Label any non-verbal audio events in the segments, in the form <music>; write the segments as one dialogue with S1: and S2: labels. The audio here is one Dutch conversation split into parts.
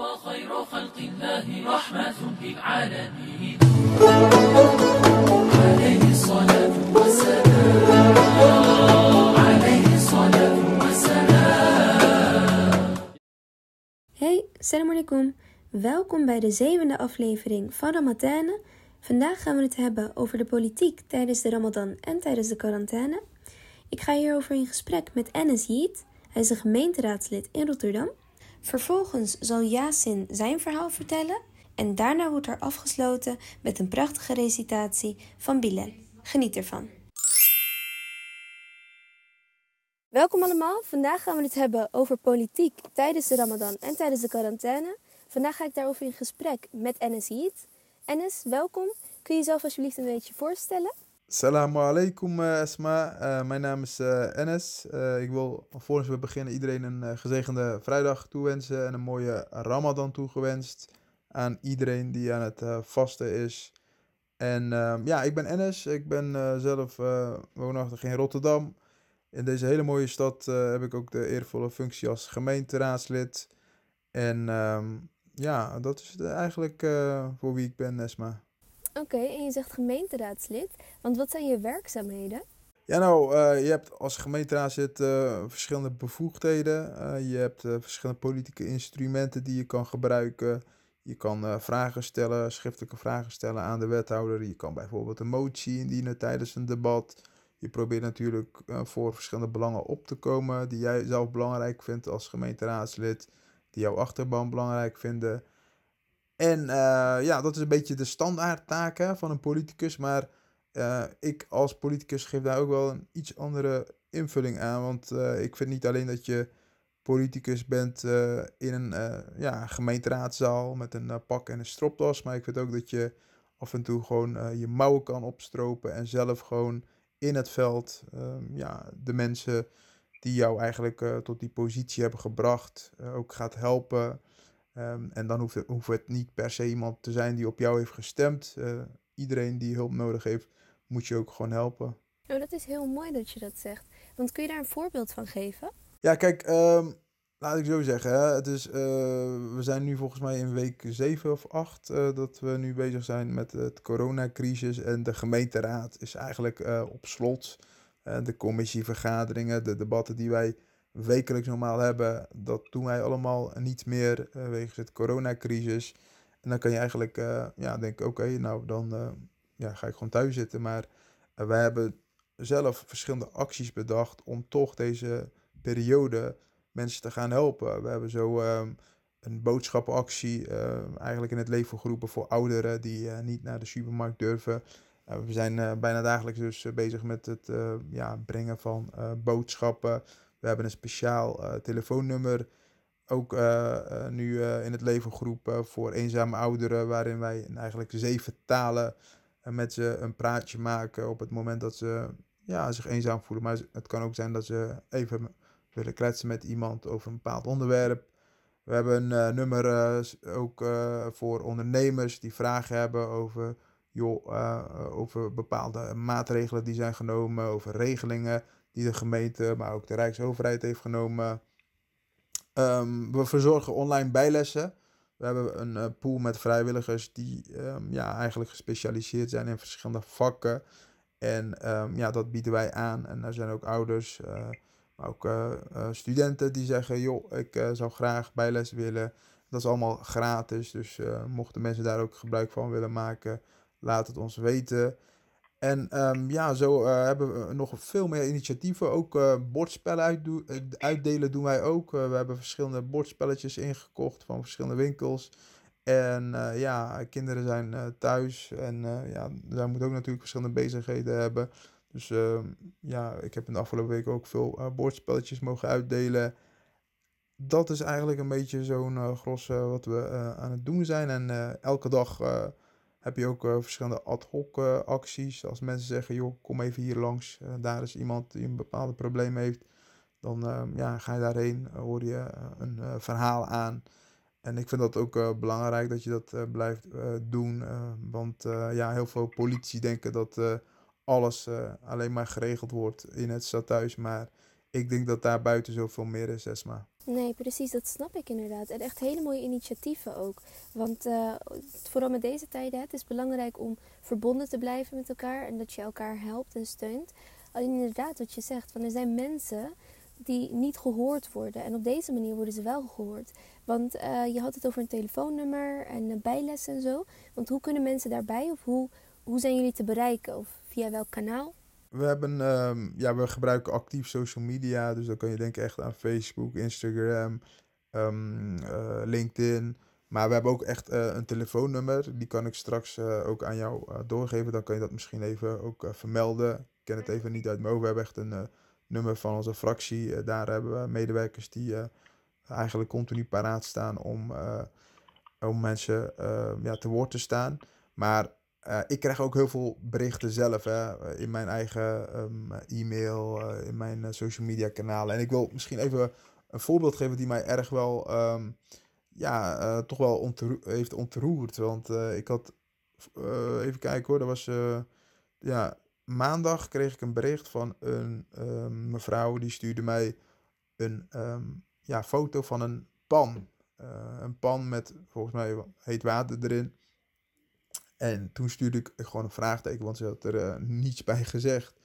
S1: وخير خلق الله رحمة للعالمين عليه الصلاة والسلام عليه الصلاة والسلام
S2: Hey, salam alaikum. Welkom bij de zevende aflevering van Ramadane. Vandaag gaan we het hebben over de politiek tijdens de Ramadan en tijdens de quarantaine. Ik ga hierover in gesprek met Enes Yiet. Hij is een gemeenteraadslid in Rotterdam. Vervolgens zal Yasin zijn verhaal vertellen. En daarna wordt er afgesloten met een prachtige recitatie van Bilal. Geniet ervan. Welkom allemaal. Vandaag gaan we het hebben over politiek tijdens de Ramadan en tijdens de quarantaine. Vandaag ga ik daarover in gesprek met Enes Yiet. Enes, welkom. Kun je jezelf alsjeblieft een beetje voorstellen?
S3: Assalamu alaikum uh, Esma, Uh, mijn naam is uh, Enes. Ik wil alvorens we beginnen iedereen een gezegende vrijdag toewensen en een mooie Ramadan toegewenst aan iedereen die aan het vasten is. En uh, ja, ik ben Enes, ik ben zelf woonachtig in Rotterdam. In deze hele mooie stad heb ik ook de eervolle functie als gemeenteraadslid. En um, ja, dat is eigenlijk voor wie ik ben, Esma.
S2: Oké, en je zegt gemeenteraadslid, want wat zijn je werkzaamheden?
S3: Ja, nou, uh, je hebt als gemeenteraadslid uh, verschillende bevoegdheden. je hebt verschillende politieke instrumenten die je kan gebruiken. Je kan vragen stellen, schriftelijke vragen stellen aan de wethouder. Je kan bijvoorbeeld een motie indienen tijdens een debat. Je probeert natuurlijk voor verschillende belangen op te komen die jij zelf belangrijk vindt als gemeenteraadslid, die jouw achterban belangrijk vinden. En uh, ja, dat is een beetje de standaardtaken van een politicus, maar uh, ik als politicus geef daar ook wel een iets andere invulling aan, want ik vind niet alleen dat je politicus bent in een ja, gemeenteraadzaal met een pak en een stropdas, maar ik vind ook dat je af en toe gewoon je mouwen kan opstropen en zelf gewoon in het veld um, ja, de mensen die jou eigenlijk tot die positie hebben gebracht ook gaat helpen. Um, en dan hoeft het, hoeft het, niet per se iemand te zijn die op jou heeft gestemd. Uh, iedereen die hulp nodig heeft, moet je ook gewoon helpen.
S2: Oh, dat is heel mooi dat je dat zegt. Want kun je daar een voorbeeld van geven?
S3: Ja, kijk, um, laat ik zo zeggen. Hè. Het is, uh, we zijn nu volgens mij in week 7 of 8 uh, dat we nu bezig zijn met het coronacrisis. En de gemeenteraad is eigenlijk op slot. de commissievergaderingen, de debatten die wij wekelijks normaal hebben, dat doen wij allemaal niet meer wegens het coronacrisis. En dan kan je eigenlijk ja, denken, oké, nou dan ja, ga ik gewoon thuis zitten. Maar wij hebben zelf verschillende acties bedacht om toch deze periode mensen te gaan helpen. We hebben zo um, een boodschappenactie uh, eigenlijk in het leven geroepen voor ouderen die niet naar de supermarkt durven. We zijn bijna dagelijks dus bezig met het ja, brengen van boodschappen. We hebben een speciaal telefoonnummer ook nu in het leven geroepen voor eenzame ouderen, waarin wij eigenlijk zeven talen met ze een praatje maken op het moment dat ze ja, zich eenzaam voelen. Maar het kan ook zijn dat ze even willen kletsen met iemand over een bepaald onderwerp. We hebben een nummer ook voor ondernemers die vragen hebben over, joh, over bepaalde maatregelen die zijn genomen, over regelingen die de gemeente, maar ook de Rijksoverheid heeft genomen. Um, we verzorgen online bijlessen. We hebben een pool met vrijwilligers die um, ja, eigenlijk gespecialiseerd zijn in verschillende vakken. En um, ja, dat bieden wij aan. En er zijn ook ouders maar ook uh, uh, studenten die zeggen, joh, ik uh, zou graag bijles willen. Dat is allemaal gratis, dus mochten mensen daar ook gebruik van willen maken, laat het ons weten. En um, ja, zo hebben we nog veel meer initiatieven. Ook bordspellen uitdo uitdelen doen wij ook. we hebben verschillende bordspelletjes ingekocht van verschillende winkels. En ja, kinderen zijn thuis en ja, zij moeten ook natuurlijk verschillende bezigheden hebben. Dus uh, ja, ik heb in de afgelopen week ook veel uh, bordspelletjes mogen uitdelen. Dat is eigenlijk een beetje zo'n uh, gros wat we aan het doen zijn. En elke dag heb je ook verschillende ad hoc acties. Als mensen zeggen, joh, kom even hier langs. daar is iemand die een bepaald probleem heeft. Dan ehm, ja, ga je daarheen, hoor je een verhaal aan. En ik vind dat ook belangrijk dat je dat blijft doen. want ja, heel veel politici denken dat alles alleen maar geregeld wordt in het stadhuis. Maar ik denk dat daar buiten zoveel meer is, Esma.
S2: Nee, precies, dat snap ik inderdaad. En echt hele mooie initiatieven ook. Want uh, vooral met deze tijden, het is belangrijk om verbonden te blijven met elkaar en dat je elkaar helpt en steunt. Alleen inderdaad, wat je zegt, van er zijn mensen die niet gehoord worden. En op deze manier worden ze wel gehoord. Want uh, je had het over een telefoonnummer en uh, bijles en zo. Want hoe kunnen mensen daarbij of hoe, hoe zijn jullie te bereiken? Of via welk kanaal?
S3: We, hebben, uh, ja, we gebruiken actief social media. Dus dan kan je denken echt aan Facebook, Instagram, um, LinkedIn. Maar we hebben ook echt een telefoonnummer. Die kan ik straks ook aan jou doorgeven. Dan kan je dat misschien even ook vermelden. Ik ken het even niet uit mijn hoofd. We hebben echt een nummer van onze fractie. daar hebben we medewerkers die eigenlijk continu paraat staan om, om mensen ja, te woord te staan. Maar uh, ik krijg ook heel veel berichten zelf hè, in mijn eigen um, e-mail, uh, in mijn social media kanalen. En ik wil misschien even een voorbeeld geven die mij erg wel, um, ja, toch wel ontroer heeft ontroerd. Want ik had, even kijken hoor, dat was, ja, maandag kreeg ik een bericht van een um, mevrouw die stuurde mij een ja, foto van een pan. een pan met volgens mij heet water erin. En toen stuurde ik gewoon een vraagteken, want ze had er uh, niets bij gezegd.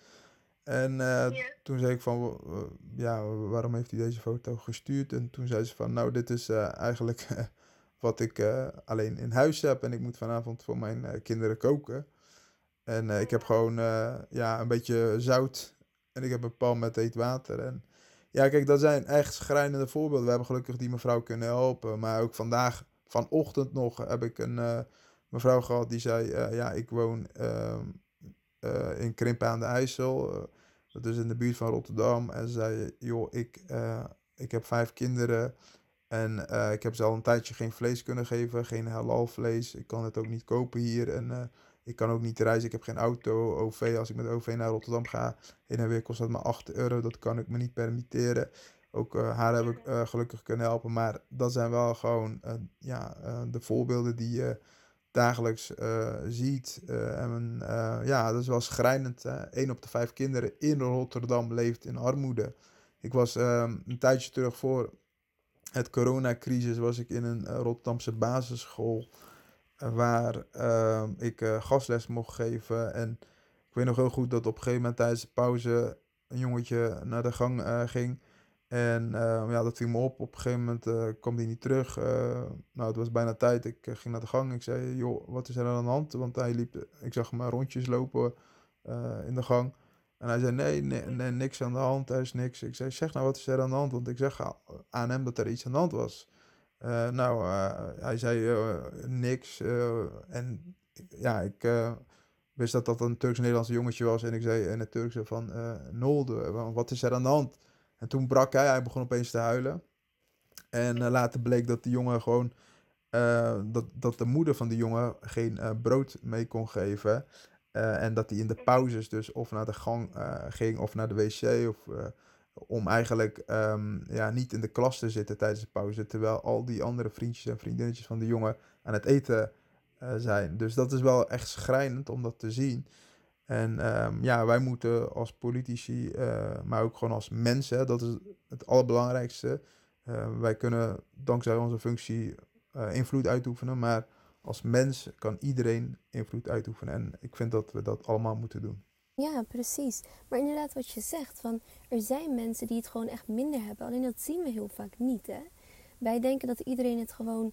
S3: En uh, ja. toen zei ik van, uh, ja, waarom heeft hij deze foto gestuurd? En toen zei ze van, nou, dit is eigenlijk <laughs> wat ik alleen in huis heb. En ik moet vanavond voor mijn kinderen koken. En ik heb gewoon, ja, een beetje zout. En ik heb een pan met heet water. En ja, kijk, dat zijn echt schrijnende voorbeelden. We hebben gelukkig die mevrouw kunnen helpen. Maar ook vandaag, vanochtend nog, heb ik een mevrouw gehad die zei: uh, Ja, ik woon uh, uh, in Krimpen aan de IJssel. Eh, dat is in de buurt van Rotterdam. En ze zei: Joh, ik, ik heb vijf kinderen. En ik heb ze al een tijdje geen vlees kunnen geven, geen halal vlees. Ik kan het ook niet kopen hier. En ik kan ook niet reizen. Ik heb geen auto, OV. Als ik met OV naar Rotterdam ga, heen en weer kost dat maar 8 euro. Dat kan ik me niet permitteren. Ook haar heb ik gelukkig kunnen helpen. Maar dat zijn wel gewoon ja, de voorbeelden die je dagelijks uh, ziet. Uh, en uh, ja, dat is wel schrijnend. Een op de vijf kinderen in Rotterdam leeft in armoede. Ik was ehm, een tijdje terug voor het coronacrisis was ik in een Rotterdamse basisschool waar ehm, ik gastles mocht geven. En ik weet nog heel goed dat op een gegeven moment tijdens de pauze een jongetje naar de gang ging. En uh, ja, dat viel me op. Op een gegeven moment uh, kwam hij niet terug. Uh, nou, het was bijna tijd. Ik ging naar de gang. Ik zei, joh, wat is er aan de hand? Want hij liep, ik zag hem rondjes lopen in de gang. En hij zei, nee, nee, nee, niks aan de hand. Er is niks. Ik zei, zeg nou, wat is er aan de hand? Want ik zeg aan hem dat er iets aan de hand was. nou, hij zei niks. en ja, ik wist dat dat een Turks-Nederlandse jongetje was. En ik zei in het Turkse van, Nolde, wat is er aan de hand? En toen brak hij, hij begon opeens te huilen. En uh, later bleek dat de jongen gewoon, uh, dat, dat de moeder van de jongen geen uh, brood mee kon geven. en dat hij in de pauzes dus of naar de gang ging of naar de wc. Of, om eigenlijk um, ja, niet in de klas te zitten tijdens de pauze. Terwijl al die andere vriendjes en vriendinnetjes van de jongen aan het eten zijn. Dus dat is wel echt schrijnend om dat te zien. En um, ja, wij moeten als politici, uh, maar ook gewoon als mensen, dat is het allerbelangrijkste. Uh, wij kunnen dankzij onze functie uh, invloed uitoefenen, maar als mens kan iedereen invloed uitoefenen. En ik vind dat we dat allemaal moeten doen.
S2: Ja, precies. Maar inderdaad, wat je zegt, van er zijn mensen die het gewoon echt minder hebben. Alleen dat zien we heel vaak niet. Hè? Wij denken dat iedereen het gewoon,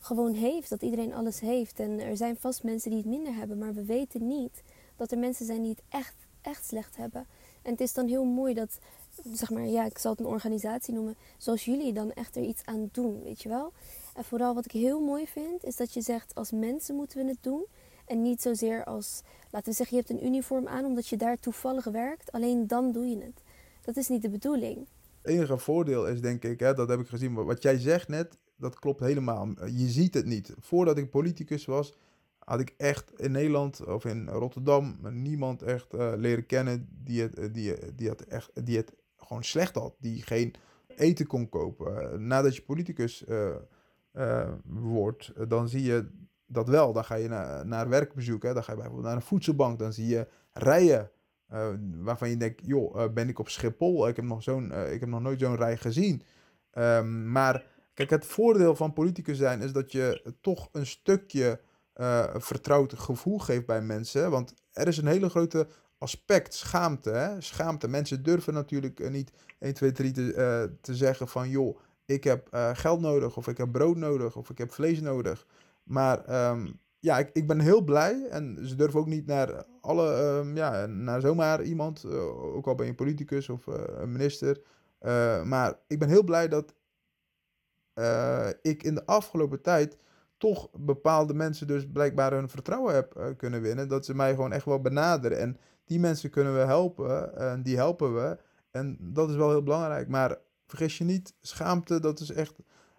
S2: gewoon heeft, dat iedereen alles heeft. En er zijn vast mensen die het minder hebben, maar we weten niet dat er mensen zijn die het echt, echt slecht hebben. En het is dan heel mooi dat, zeg maar, ja, ik zal het een organisatie noemen, zoals jullie dan echt er iets aan doen, weet je wel. En vooral wat ik heel mooi vind, is dat je zegt, als mensen moeten we het doen. En niet zozeer als, laten we zeggen, je hebt een uniform aan omdat je daar toevallig werkt. Alleen dan doe je het. Dat is niet de bedoeling.
S3: Het enige voordeel is, denk ik, hè, dat heb ik gezien, wat jij zegt net, dat klopt helemaal. Je ziet het niet. Voordat ik politicus was, had ik echt in Nederland of in Rotterdam niemand echt uh, leren kennen die het, eh, die, die, het echt, die het gewoon slecht had. Die geen eten kon kopen. nadat je politicus wordt, dan zie je dat wel. Dan ga je naar, naar werkbezoek. Dan ga je bijvoorbeeld naar een voedselbank. Dan zie je rijen waarvan je denkt, joh, ben ik op Schiphol? Ik heb nog, zo'n, ik heb nog nooit zo'n rij gezien. Ehm, maar kijk, het voordeel van politicus zijn is dat je toch een stukje eh, vertrouwd gevoel geeft bij mensen. Want er is een hele grote aspect, schaamte. Hè? Schaamte. Mensen durven natuurlijk eh, niet 1, 2, 3 te, eh, te zeggen van joh, ik heb geld nodig, of ik heb brood nodig, of ik heb vlees nodig. Maar ehm, ja, ik, ik ben heel blij. En ze durven ook niet naar alle, ehm, ja, naar zomaar iemand, ook al ben je een politicus of een minister. Maar ik ben heel blij dat ik in de afgelopen tijd toch bepaalde mensen dus blijkbaar hun vertrouwen heb eh, kunnen winnen. Dat ze mij gewoon echt wel benaderen. En die mensen kunnen we helpen en die helpen we. En dat is wel heel belangrijk. Maar vergis je niet, schaamte, dat is echt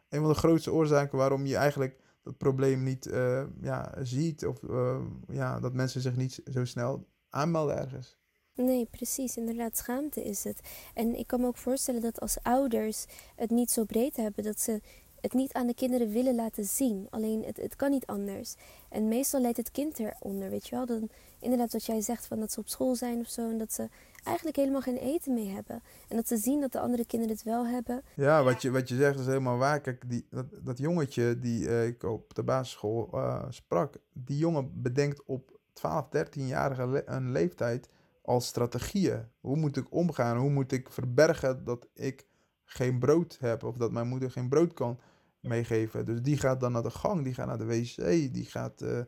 S3: een van de grootste oorzaken waarom je eigenlijk dat probleem niet eh, ja, ziet. Of eh, ja, dat mensen zich niet zo snel aanmelden ergens.
S2: Nee, precies. Inderdaad, schaamte is het. En ik kan me ook voorstellen dat als ouders het niet zo breed hebben, dat ze het niet aan de kinderen willen laten zien. Alleen het, het kan niet anders. En meestal leidt het kind eronder, weet je wel. Dan, inderdaad, wat jij zegt, van dat ze op school zijn of zo. En dat ze eigenlijk helemaal geen eten mee hebben. En dat ze zien dat de andere kinderen het wel hebben.
S3: Ja, wat je, wat je zegt is helemaal waar. Kijk, die, dat, dat jongetje die eh, ik op de basisschool eh, sprak, die jongen bedenkt op 12, 13-jarige le- een leeftijd al strategieën. Hoe moet ik omgaan? Hoe moet ik verbergen dat ik geen brood heb of dat mijn moeder geen brood kan meegeven? Dus die gaat dan naar de gang, die gaat naar de wc, die gaat, eh,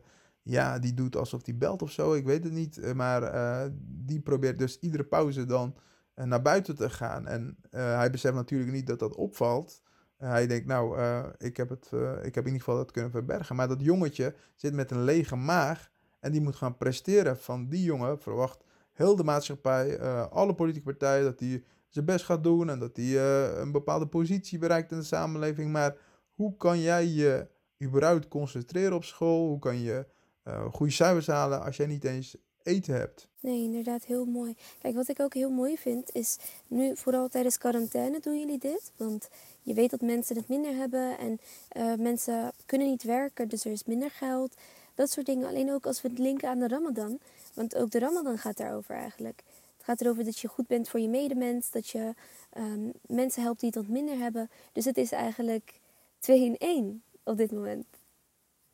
S3: ja, die doet alsof die belt of zo, ik weet het niet. eh, Maar eh, die probeert dus iedere pauze dan naar buiten te gaan. En hij beseft natuurlijk niet dat dat opvalt. Hij denkt, nou, ik, heb het, ik heb in ieder geval dat kunnen verbergen. Maar dat jongetje zit met een lege maag en die moet gaan presteren. Van die jongen verwacht heel de maatschappij, alle politieke partijen, dat hij zijn best gaat doen en dat hij eh, een bepaalde positie bereikt in de samenleving. Maar hoe kan jij je überhaupt concentreren op school? Hoe kan je eh, goede cijfers halen als jij niet eens eten hebt?
S2: Nee, inderdaad, heel mooi. Kijk, wat ik ook heel mooi vind is, nu vooral tijdens quarantaine doen jullie dit. Want je weet dat mensen het minder hebben en eh, mensen kunnen niet werken, dus er is minder geld. Dat soort dingen. Alleen ook als we het linken aan de Ramadan. Want ook de Ramadan gaat daarover eigenlijk. Gaat erover dat je goed bent voor je medemens, dat je ehm, mensen helpt die het wat minder hebben. Dus het is eigenlijk twee in één op dit moment.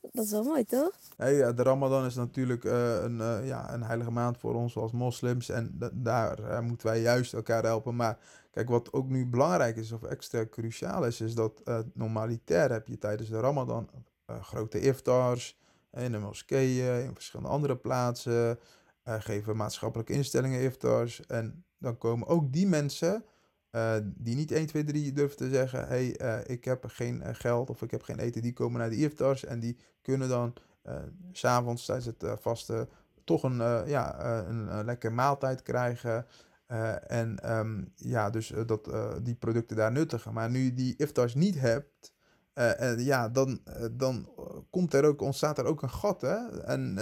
S2: Dat is wel mooi, toch?
S3: Hey, de Ramadan is natuurlijk eh, een, eh, ja, een heilige maand voor ons als moslims. En da- daar eh, moeten wij juist elkaar helpen. Maar kijk, wat ook nu belangrijk is of extra cruciaal is, is dat normalitair heb je tijdens de Ramadan grote iftars in de moskeeën, in verschillende andere plaatsen. Eh, geven maatschappelijke instellingen iftars. En dan komen ook die mensen eh, die niet 1, 2, 3 durven te zeggen: hé, hey, eh, ik heb geen geld of ik heb geen eten. Die komen naar de iftars en die kunnen dan s s'avonds tijdens het vasten toch een, ja, een, een lekker maaltijd krijgen. En ehm, ja, dus dat, die producten daar nuttigen. Maar nu je die iftars niet hebt, ja, dan, dan komt er ook, ontstaat er ook een gat. Hè? En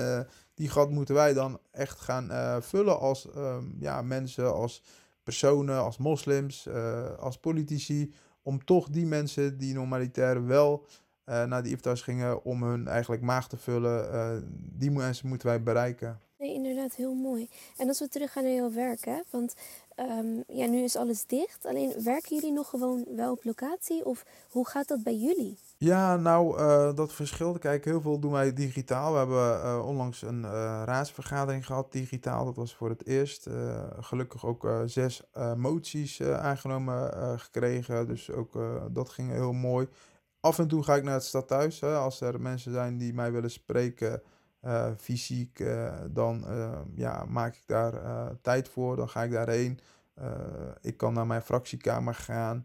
S3: die gat moeten wij dan echt gaan eh, vullen als ehm, ja, mensen, als personen, als moslims, eh, als politici. Om toch die mensen die normalitair wel eh, naar die iftars gingen om hun eigenlijk maag te vullen, die mensen moeten wij bereiken.
S2: Nee, inderdaad, heel mooi. En als we teruggaan naar jouw werk, want ehm, ja, nu is alles dicht. Alleen werken jullie nog gewoon wel op locatie of hoe gaat dat bij jullie?
S3: Ja, nou, eh, dat verschilt. Kijk, heel veel doen wij digitaal. We hebben eh, onlangs een eh, raadsvergadering gehad digitaal. Dat was voor het eerst. Gelukkig ook zes moties aangenomen gekregen. Dus ook dat ging heel mooi. Af en toe ga ik naar het stadhuis. Hè, als er mensen zijn die mij willen spreken, fysiek, dan ja, maak ik daar tijd voor. Dan ga ik daarheen. Ik kan naar mijn fractiekamer gaan.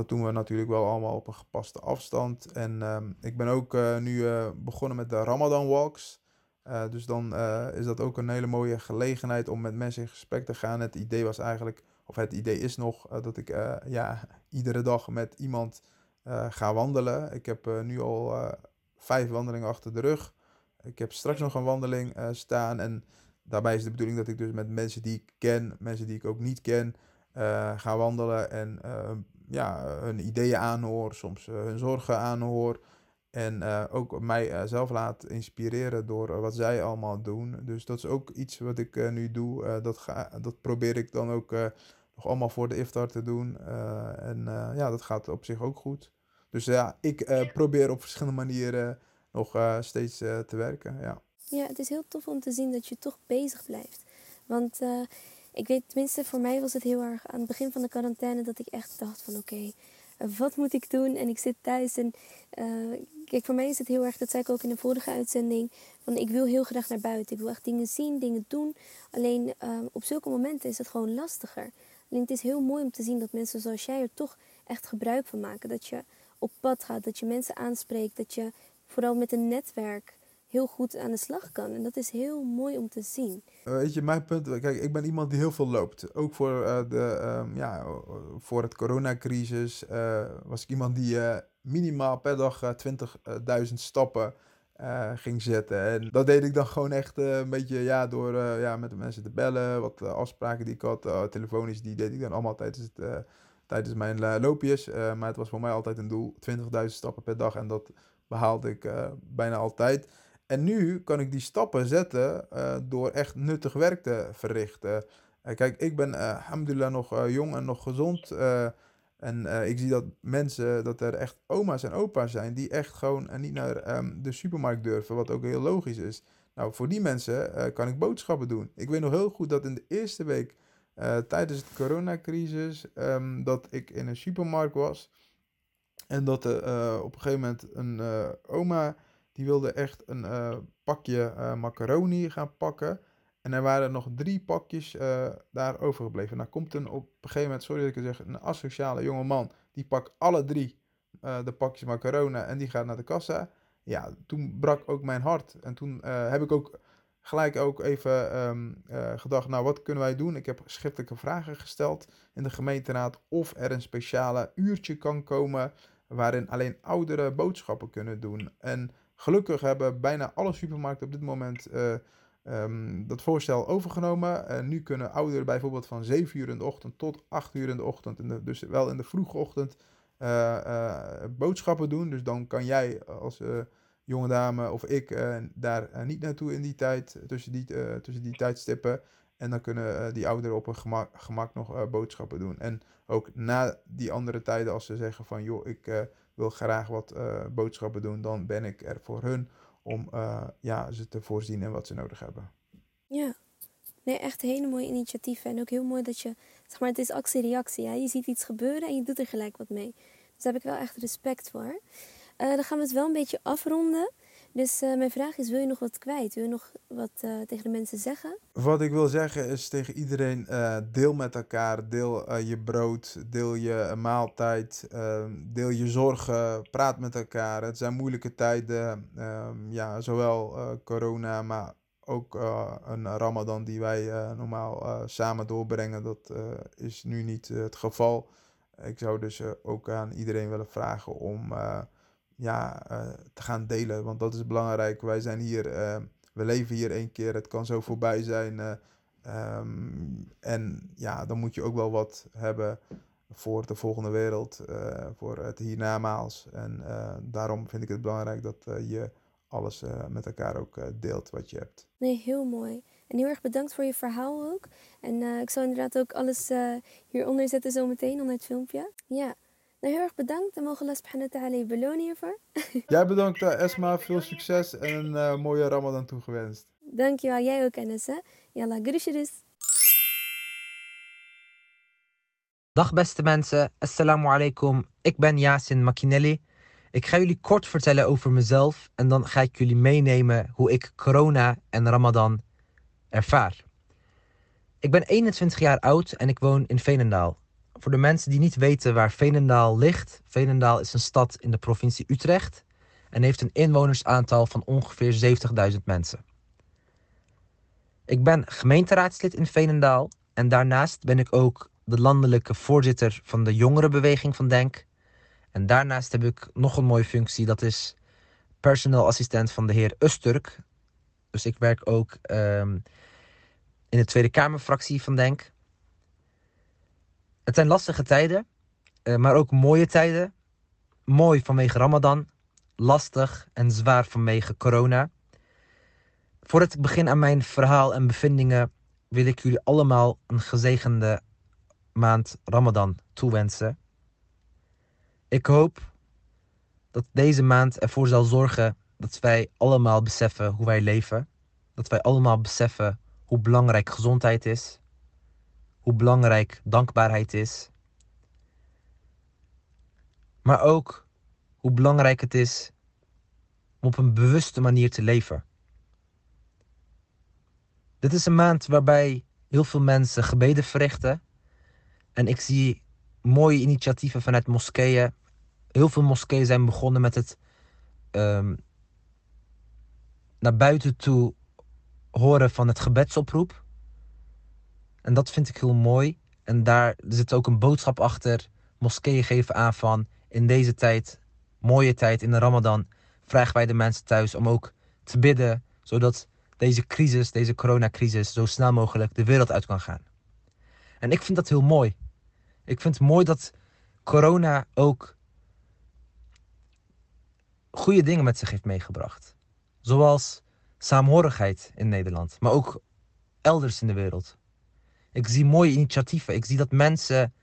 S3: Dat doen we natuurlijk wel allemaal op een gepaste afstand. En ehm, ik ben ook eh, nu eh, begonnen met de Ramadan Walks. Eh, dus dan is dat ook een hele mooie gelegenheid om met mensen in gesprek te gaan. Het idee was eigenlijk, of het idee is nog, dat ik ja, <laughs> iedere dag met iemand ga wandelen. Ik heb nu al vijf wandelingen achter de rug. Ik heb straks nog een wandeling staan. En daarbij is de bedoeling dat ik dus met mensen die ik ken, mensen die ik ook niet ken, ga wandelen. En ja, hun ideeën aanhoor, soms eh, hun zorgen aanhoor. En eh, ook mij eh, zelf laat inspireren door wat zij allemaal doen. Dus dat is ook iets wat ik nu doe. Dat, ga, dat probeer ik dan ook nog allemaal voor de iftar te doen. En ja, dat gaat op zich ook goed. Dus ja, ik probeer op verschillende manieren nog steeds te werken. Ja.
S2: Ja, het is heel tof om te zien dat je toch bezig blijft. Want eh, ik weet, tenminste voor mij was het heel erg aan het begin van de quarantaine dat ik echt dacht van oké, wat moet ik doen? En ik zit thuis en eh, kijk, voor mij is het heel erg, dat zei ik ook in de vorige uitzending, van ik wil heel graag naar buiten. Ik wil echt dingen zien, dingen doen. Alleen eh, op zulke momenten is het gewoon lastiger. Alleen het is heel mooi om te zien dat mensen zoals jij er toch echt gebruik van maken. Dat je op pad gaat, dat je mensen aanspreekt, dat je vooral met een netwerk heel goed aan de slag kan. En dat is heel mooi om te zien.
S3: Eh, Weet je, mijn punt, kijk, ik ben iemand die heel veel loopt. Ook voor, eh, de, ehm, ja, voor het coronacrisis eh, was ik iemand die minimaal per dag eh, 20.000 stappen ging zetten. En dat deed ik dan gewoon echt een beetje ja, door ja, met de mensen te bellen. Wat afspraken die ik had, telefonisch, die deed ik dan allemaal tijdens, het, tijdens mijn loopjes. Maar het was voor mij altijd een doel, 20.000 stappen per dag. En dat behaalde ik bijna altijd. En nu kan ik die stappen zetten eh, door echt nuttig werk te verrichten. Eh, kijk, ik ben eh alhamdulillah nog jong en nog gezond. en ik zie dat mensen, dat er echt oma's en opa's zijn die echt gewoon niet naar ehm, de supermarkt durven, wat ook heel logisch is. Nou, voor die mensen kan ik boodschappen doen. Ik weet nog heel goed dat in de eerste week tijdens de coronacrisis, ehm, dat ik in een supermarkt was. En dat er op een gegeven moment een oma, die wilde echt een eh, pakje eh, macaroni gaan pakken. En er waren nog drie pakjes eh, daar overgebleven. Nou komt een op een gegeven moment, sorry dat ik het zeg, een asociale jonge man. Die pakt alle drie de pakjes macaroni en die gaat naar de kassa. Ja, toen brak ook mijn hart. En toen heb ik ook gelijk ook even ehm, eh, gedacht, nou wat kunnen wij doen? Ik heb schriftelijke vragen gesteld in de gemeenteraad of er een speciale uurtje kan komen waarin alleen ouderen boodschappen kunnen doen. En gelukkig hebben bijna alle supermarkten op dit moment eh, ehm, dat voorstel overgenomen. En nu kunnen ouderen bijvoorbeeld van 7 uur in de ochtend tot 8 uur in de ochtend, dus wel in de vroege ochtend, eh, eh, boodschappen doen. Dus dan kan jij als jonge dame of ik daar niet naartoe in die tijd, tussen die, tussen die tijdstippen. En dan kunnen die ouderen op een gemak, gemak nog boodschappen doen. En ook na die andere tijden, als ze zeggen van joh, ik wil graag wat eh, boodschappen doen, dan ben ik er voor hun om eh, ja, ze te voorzien in wat ze nodig hebben.
S2: Ja, nee, echt hele mooie initiatieven. En ook heel mooi dat je, zeg maar, het is actie-reactie. Je ziet iets gebeuren en je doet er gelijk wat mee. Dus daar heb ik wel echt respect voor. Eh, dan gaan we het wel een beetje afronden. Dus eh, mijn vraag is, wil je nog wat kwijt? Wil je nog wat eh, tegen de mensen zeggen?
S3: Wat ik wil zeggen is tegen iedereen, eh, deel met elkaar, deel je brood, deel je maaltijd, ehm, deel je zorgen, praat met elkaar. Het zijn moeilijke tijden, ehm, ja, zowel corona, maar ook een ramadan die wij normaal samen doorbrengen. Dat is nu niet het geval. Ik zou dus ook aan iedereen willen vragen om ja, eh, te gaan delen, want dat is belangrijk. Wij zijn hier, eh, we leven hier één keer, het kan zo voorbij zijn. eh, ehm, en ja, dan moet je ook wel wat hebben voor de volgende wereld, voor het hiernamaals. En daarom vind ik het belangrijk dat je alles met elkaar ook deelt wat je hebt.
S2: Nee, heel mooi. En heel erg bedankt voor je verhaal ook. En ik zal inderdaad ook alles hieronder zetten zometeen onder het filmpje. Ja, nou heel erg bedankt. En mogen Allah subhanahu wa ta'ala je belonen hiervoor. <laughs>
S3: Jij bedankt eh, Esma, veel succes en een eh, mooie ramadan toegewenst.
S2: Dankjewel, jij ook Enes. Yalla, groetjes.
S4: Dag beste mensen, assalamu alaikum. Ik ben Yasin Makinelli. Ik ga jullie kort vertellen over mezelf en dan ga ik jullie meenemen hoe ik corona en Ramadan ervaar. Ik ben 21 jaar oud en ik woon in Veenendaal. Voor de mensen die niet weten waar Veenendaal ligt, Veenendaal is een stad in de provincie Utrecht en heeft een inwonersaantal van ongeveer 70.000 mensen. Ik ben gemeenteraadslid in Veenendaal en daarnaast ben ik ook de landelijke voorzitter van de jongerenbeweging van Denk. En daarnaast heb ik nog een mooie functie, dat is personeel assistent van de heer Usturk. Dus ik werk ook ehm, in de Tweede Kamerfractie van Denk. Het zijn lastige tijden, eh, maar ook mooie tijden. Mooi vanwege Ramadan, lastig en zwaar vanwege corona. Voordat ik begin aan mijn verhaal en bevindingen, wil ik jullie allemaal een gezegende maand Ramadan toewensen. Ik hoop dat deze maand ervoor zal zorgen dat wij allemaal beseffen hoe wij leven. Dat wij allemaal beseffen hoe belangrijk gezondheid is. Hoe belangrijk dankbaarheid is. Maar ook hoe belangrijk het is om op een bewuste manier te leven. Dit is een maand waarbij heel veel mensen gebeden verrichten. En ik zie mooie initiatieven vanuit moskeeën. Heel veel moskeeën zijn begonnen met het ehm, naar buiten toe horen van het gebedsoproep. En dat vind ik heel mooi. En daar zit ook een boodschap achter. Moskeeën geven aan van in deze tijd, mooie tijd in de Ramadan, vragen wij de mensen thuis om ook te bidden, zodat deze crisis, deze coronacrisis, zo snel mogelijk de wereld uit kan gaan. En ik vind dat heel mooi. Ik vind het mooi dat corona ook goede dingen met zich heeft meegebracht. Zoals saamhorigheid in Nederland, maar ook elders in de wereld. Ik zie mooie initiatieven. Ik zie dat mensen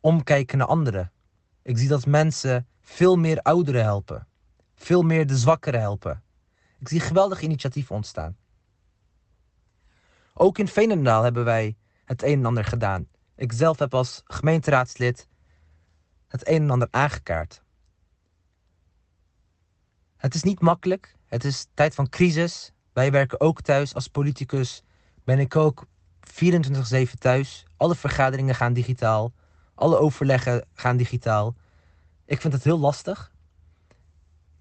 S4: omkijken naar anderen. Ik zie dat mensen veel meer ouderen helpen. Veel meer de zwakkeren helpen. Ik zie geweldige initiatieven ontstaan. Ook in Veenendaal hebben wij het een en ander gedaan. Ik zelf heb als gemeenteraadslid het een en ander aangekaart. Het is niet makkelijk. Het is tijd van crisis. Wij werken ook thuis. Als politicus ben ik ook 24-7 thuis. Alle vergaderingen gaan digitaal. Alle overleggen gaan digitaal. Ik vind het heel lastig.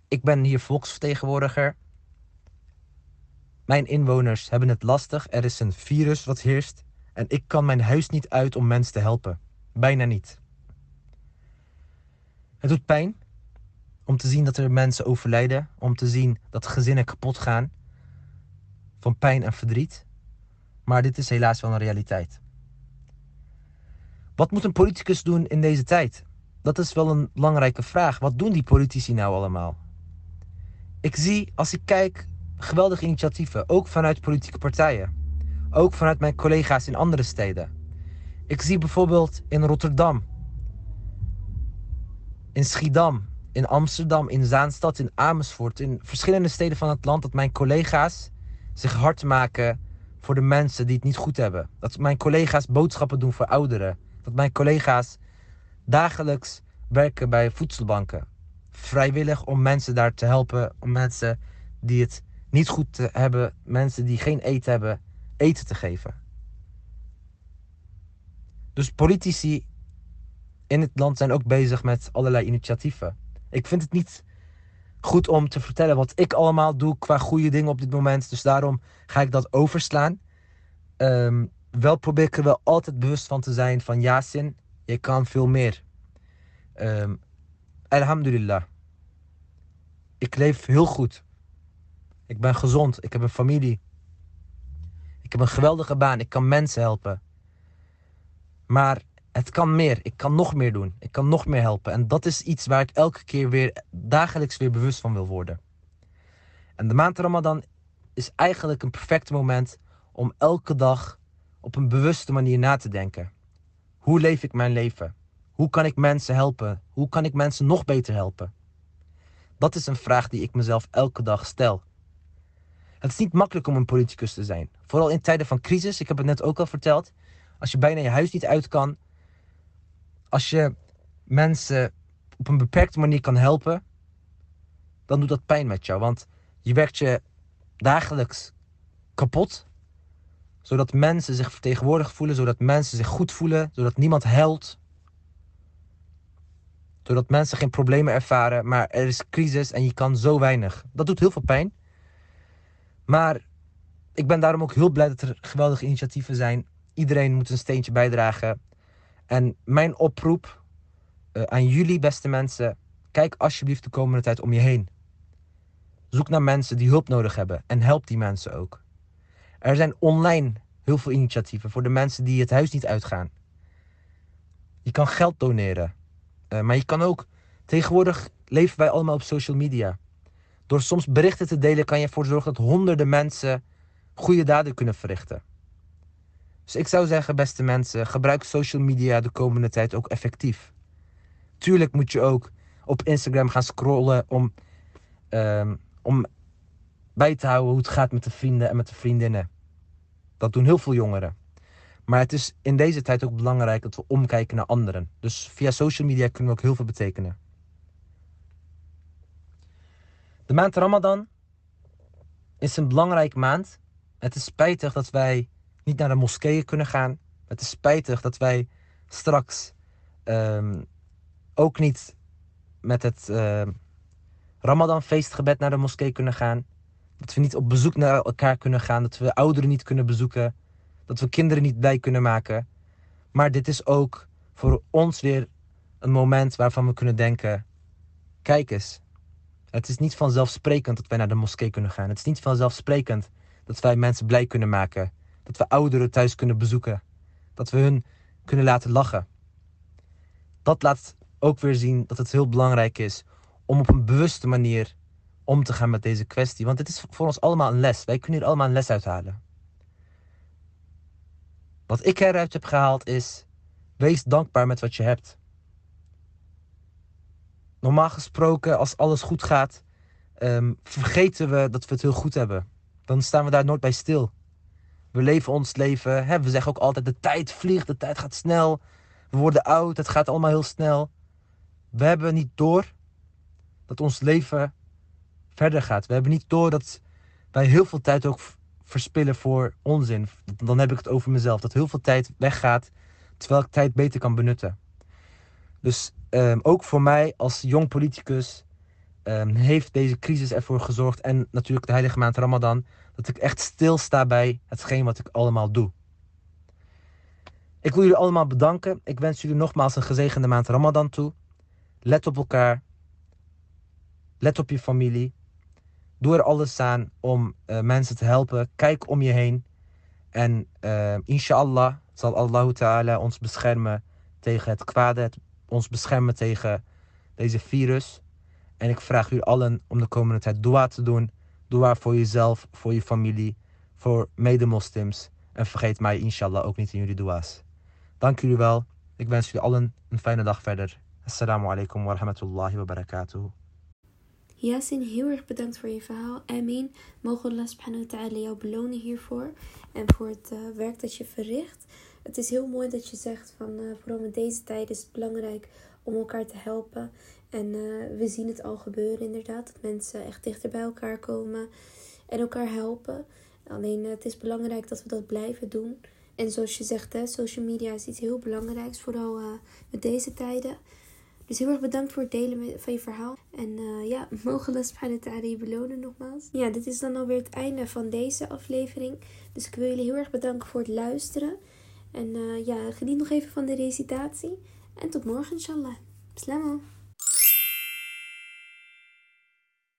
S4: Ik ben hier volksvertegenwoordiger. Mijn inwoners hebben het lastig. Er is een virus wat heerst. En ik kan mijn huis niet uit om mensen te helpen. Bijna niet. Het doet pijn om te zien dat er mensen overlijden. Om te zien dat gezinnen kapot gaan. Van pijn en verdriet. Maar dit is helaas wel een realiteit. Wat moet een politicus doen in deze tijd? Dat is wel een belangrijke vraag. Wat doen die politici nou allemaal? Ik zie, als ik kijk, geweldige initiatieven, ook vanuit politieke partijen. Ook vanuit mijn collega's in andere steden. Ik zie bijvoorbeeld in Rotterdam, in Schiedam, in Amsterdam, in Zaanstad, in Amersfoort, in verschillende steden van het land dat mijn collega's zich hard maken voor de mensen die het niet goed hebben. Dat mijn collega's boodschappen doen voor ouderen. Dat mijn collega's dagelijks werken bij voedselbanken. Vrijwillig om mensen daar te helpen, om mensen die het niet goed hebben, mensen die geen eten hebben, eten te geven. Dus politici in het land zijn ook bezig met allerlei initiatieven. Ik vind het niet goed om te vertellen wat ik allemaal doe qua goede dingen op dit moment. Dus daarom ga ik dat overslaan. Ehm, wel probeer ik er wel altijd bewust van te zijn van Yasin, je kan veel meer. Um, alhamdulillah. Ik leef heel goed. Ik ben gezond. Ik heb een familie. Ik heb een geweldige baan. Ik kan mensen helpen. Maar het kan meer. Ik kan nog meer doen. Ik kan nog meer helpen. En dat is iets waar ik elke keer weer dagelijks weer bewust van wil worden. En de maand Ramadan is eigenlijk een perfect moment om elke dag op een bewuste manier na te denken. Hoe leef ik mijn leven? Hoe kan ik mensen helpen? Hoe kan ik mensen nog beter helpen? Dat is een vraag die ik mezelf elke dag stel. Het is niet makkelijk om een politicus te zijn. Vooral in tijden van crisis. Ik heb het net ook al verteld. Als je bijna je huis niet uit kan. Als je mensen op een beperkte manier kan helpen. Dan doet dat pijn met jou. Want je werkt je dagelijks kapot. Zodat mensen zich vertegenwoordigd voelen. Zodat mensen zich goed voelen. Zodat niemand huilt. Zodat mensen geen problemen ervaren. Maar er is crisis en je kan zo weinig. Dat doet heel veel pijn. Maar ik ben daarom ook heel blij dat er geweldige initiatieven zijn. Iedereen moet een steentje bijdragen. En mijn oproep uh, aan jullie, beste mensen. Kijk alsjeblieft de komende tijd om je heen. Zoek naar mensen die hulp nodig hebben en help die mensen ook. Er zijn online heel veel initiatieven voor de mensen die het huis niet uitgaan. Je kan geld doneren. Uh, maar je kan ook. Tegenwoordig leven wij allemaal op social media. Door soms berichten te delen kan je ervoor zorgen dat honderden mensen goede daden kunnen verrichten. Dus ik zou zeggen, beste mensen, gebruik social media de komende tijd ook effectief. Tuurlijk moet je ook op Instagram gaan scrollen om, ehm, om bij te houden hoe het gaat met de vrienden en met de vriendinnen. Dat doen heel veel jongeren. Maar het is in deze tijd ook belangrijk dat we omkijken naar anderen. Dus via social media kunnen we ook heel veel betekenen. De maand Ramadan is een belangrijke maand. Het is spijtig dat wij niet naar de moskeeën kunnen gaan. Het is spijtig dat wij straks ehm, ook niet met het ehm, Ramadan feestgebed naar de moskee kunnen gaan. Dat we niet op bezoek naar elkaar kunnen gaan. Dat we ouderen niet kunnen bezoeken. Dat we kinderen niet blij kunnen maken. Maar dit is ook voor ons weer een moment waarvan we kunnen denken: kijk eens. Het is niet vanzelfsprekend dat wij naar de moskee kunnen gaan. Het is niet vanzelfsprekend dat wij mensen blij kunnen maken. Dat we ouderen thuis kunnen bezoeken. Dat we hun kunnen laten lachen. Dat laat ook weer zien dat het heel belangrijk is om op een bewuste manier om te gaan met deze kwestie. Want het is voor ons allemaal een les. Wij kunnen hier allemaal een les uithalen. Wat ik eruit heb gehaald is: wees dankbaar met wat je hebt. Normaal gesproken, als alles goed gaat, ehm, vergeten we dat we het heel goed hebben. Dan staan we daar nooit bij stil. We leven ons leven. We zeggen ook altijd: de tijd vliegt, de tijd gaat snel. We worden oud, het gaat allemaal heel snel. We hebben niet door dat ons leven verder gaat. We hebben niet door dat wij heel veel tijd ook verspillen voor onzin. Dan heb ik het over mezelf. Dat heel veel tijd weggaat, terwijl ik tijd beter kan benutten. Dus um, ook voor mij als jong politicus um, heeft deze crisis ervoor gezorgd. En natuurlijk de heilige maand Ramadan. Dat ik echt stilsta bij hetgeen wat ik allemaal doe. Ik wil jullie allemaal bedanken. Ik wens jullie nogmaals een gezegende maand Ramadan toe. Let op elkaar. Let op je familie. Doe er alles aan om uh, mensen te helpen. Kijk om je heen. En uh, inshallah zal Allah Ta'ala ons beschermen tegen het kwade. Ons beschermen tegen deze virus. En ik vraag jullie allen om de komende tijd dua te doen. Dua voor jezelf, voor je familie, voor medemoslims. En vergeet mij inshallah ook niet in jullie dua's. Dank jullie wel. Ik wens jullie allen een fijne dag verder. Assalamu alaikum wa rahmatullahi wa barakatuh.
S2: Yasin, heel erg bedankt voor je verhaal. Amin. Mogen Allah subhanahu wa ta'ala jou belonen hiervoor. En voor het uh, werk dat je verricht. Het is heel mooi dat je zegt van uh, vooral in deze tijd is het belangrijk om elkaar te helpen. En uh, we zien het al gebeuren inderdaad. Dat mensen echt dichter bij elkaar komen en elkaar helpen. Alleen het is belangrijk dat we dat blijven doen. En zoals je zegt, hè, social media is iets heel belangrijks. Vooral met deze tijden. Dus heel erg bedankt voor het delen van je verhaal. En uh, ja, <laughs> mogen Allah subhanahu wa ta'ala belonen nogmaals. Ja, dit is dan alweer het einde van deze aflevering. Dus ik wil jullie heel erg bedanken voor het luisteren. En uh, ja, geniet nog even van de recitatie. En tot morgen inshallah. Bismillah.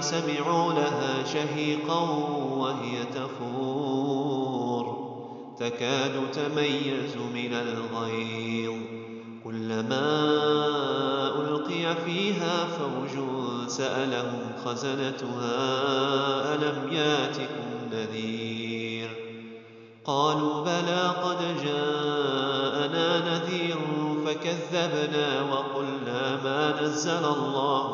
S5: سمعوا لها شهيقا وهي تفور. تكاد تميز من الغيظ. كلما ألقي فيها فوج سألهم خزنتها ألم ياتكم نذير؟ قالوا بلى قد جاءنا نذير فكذبنا وقلنا ما نزل الله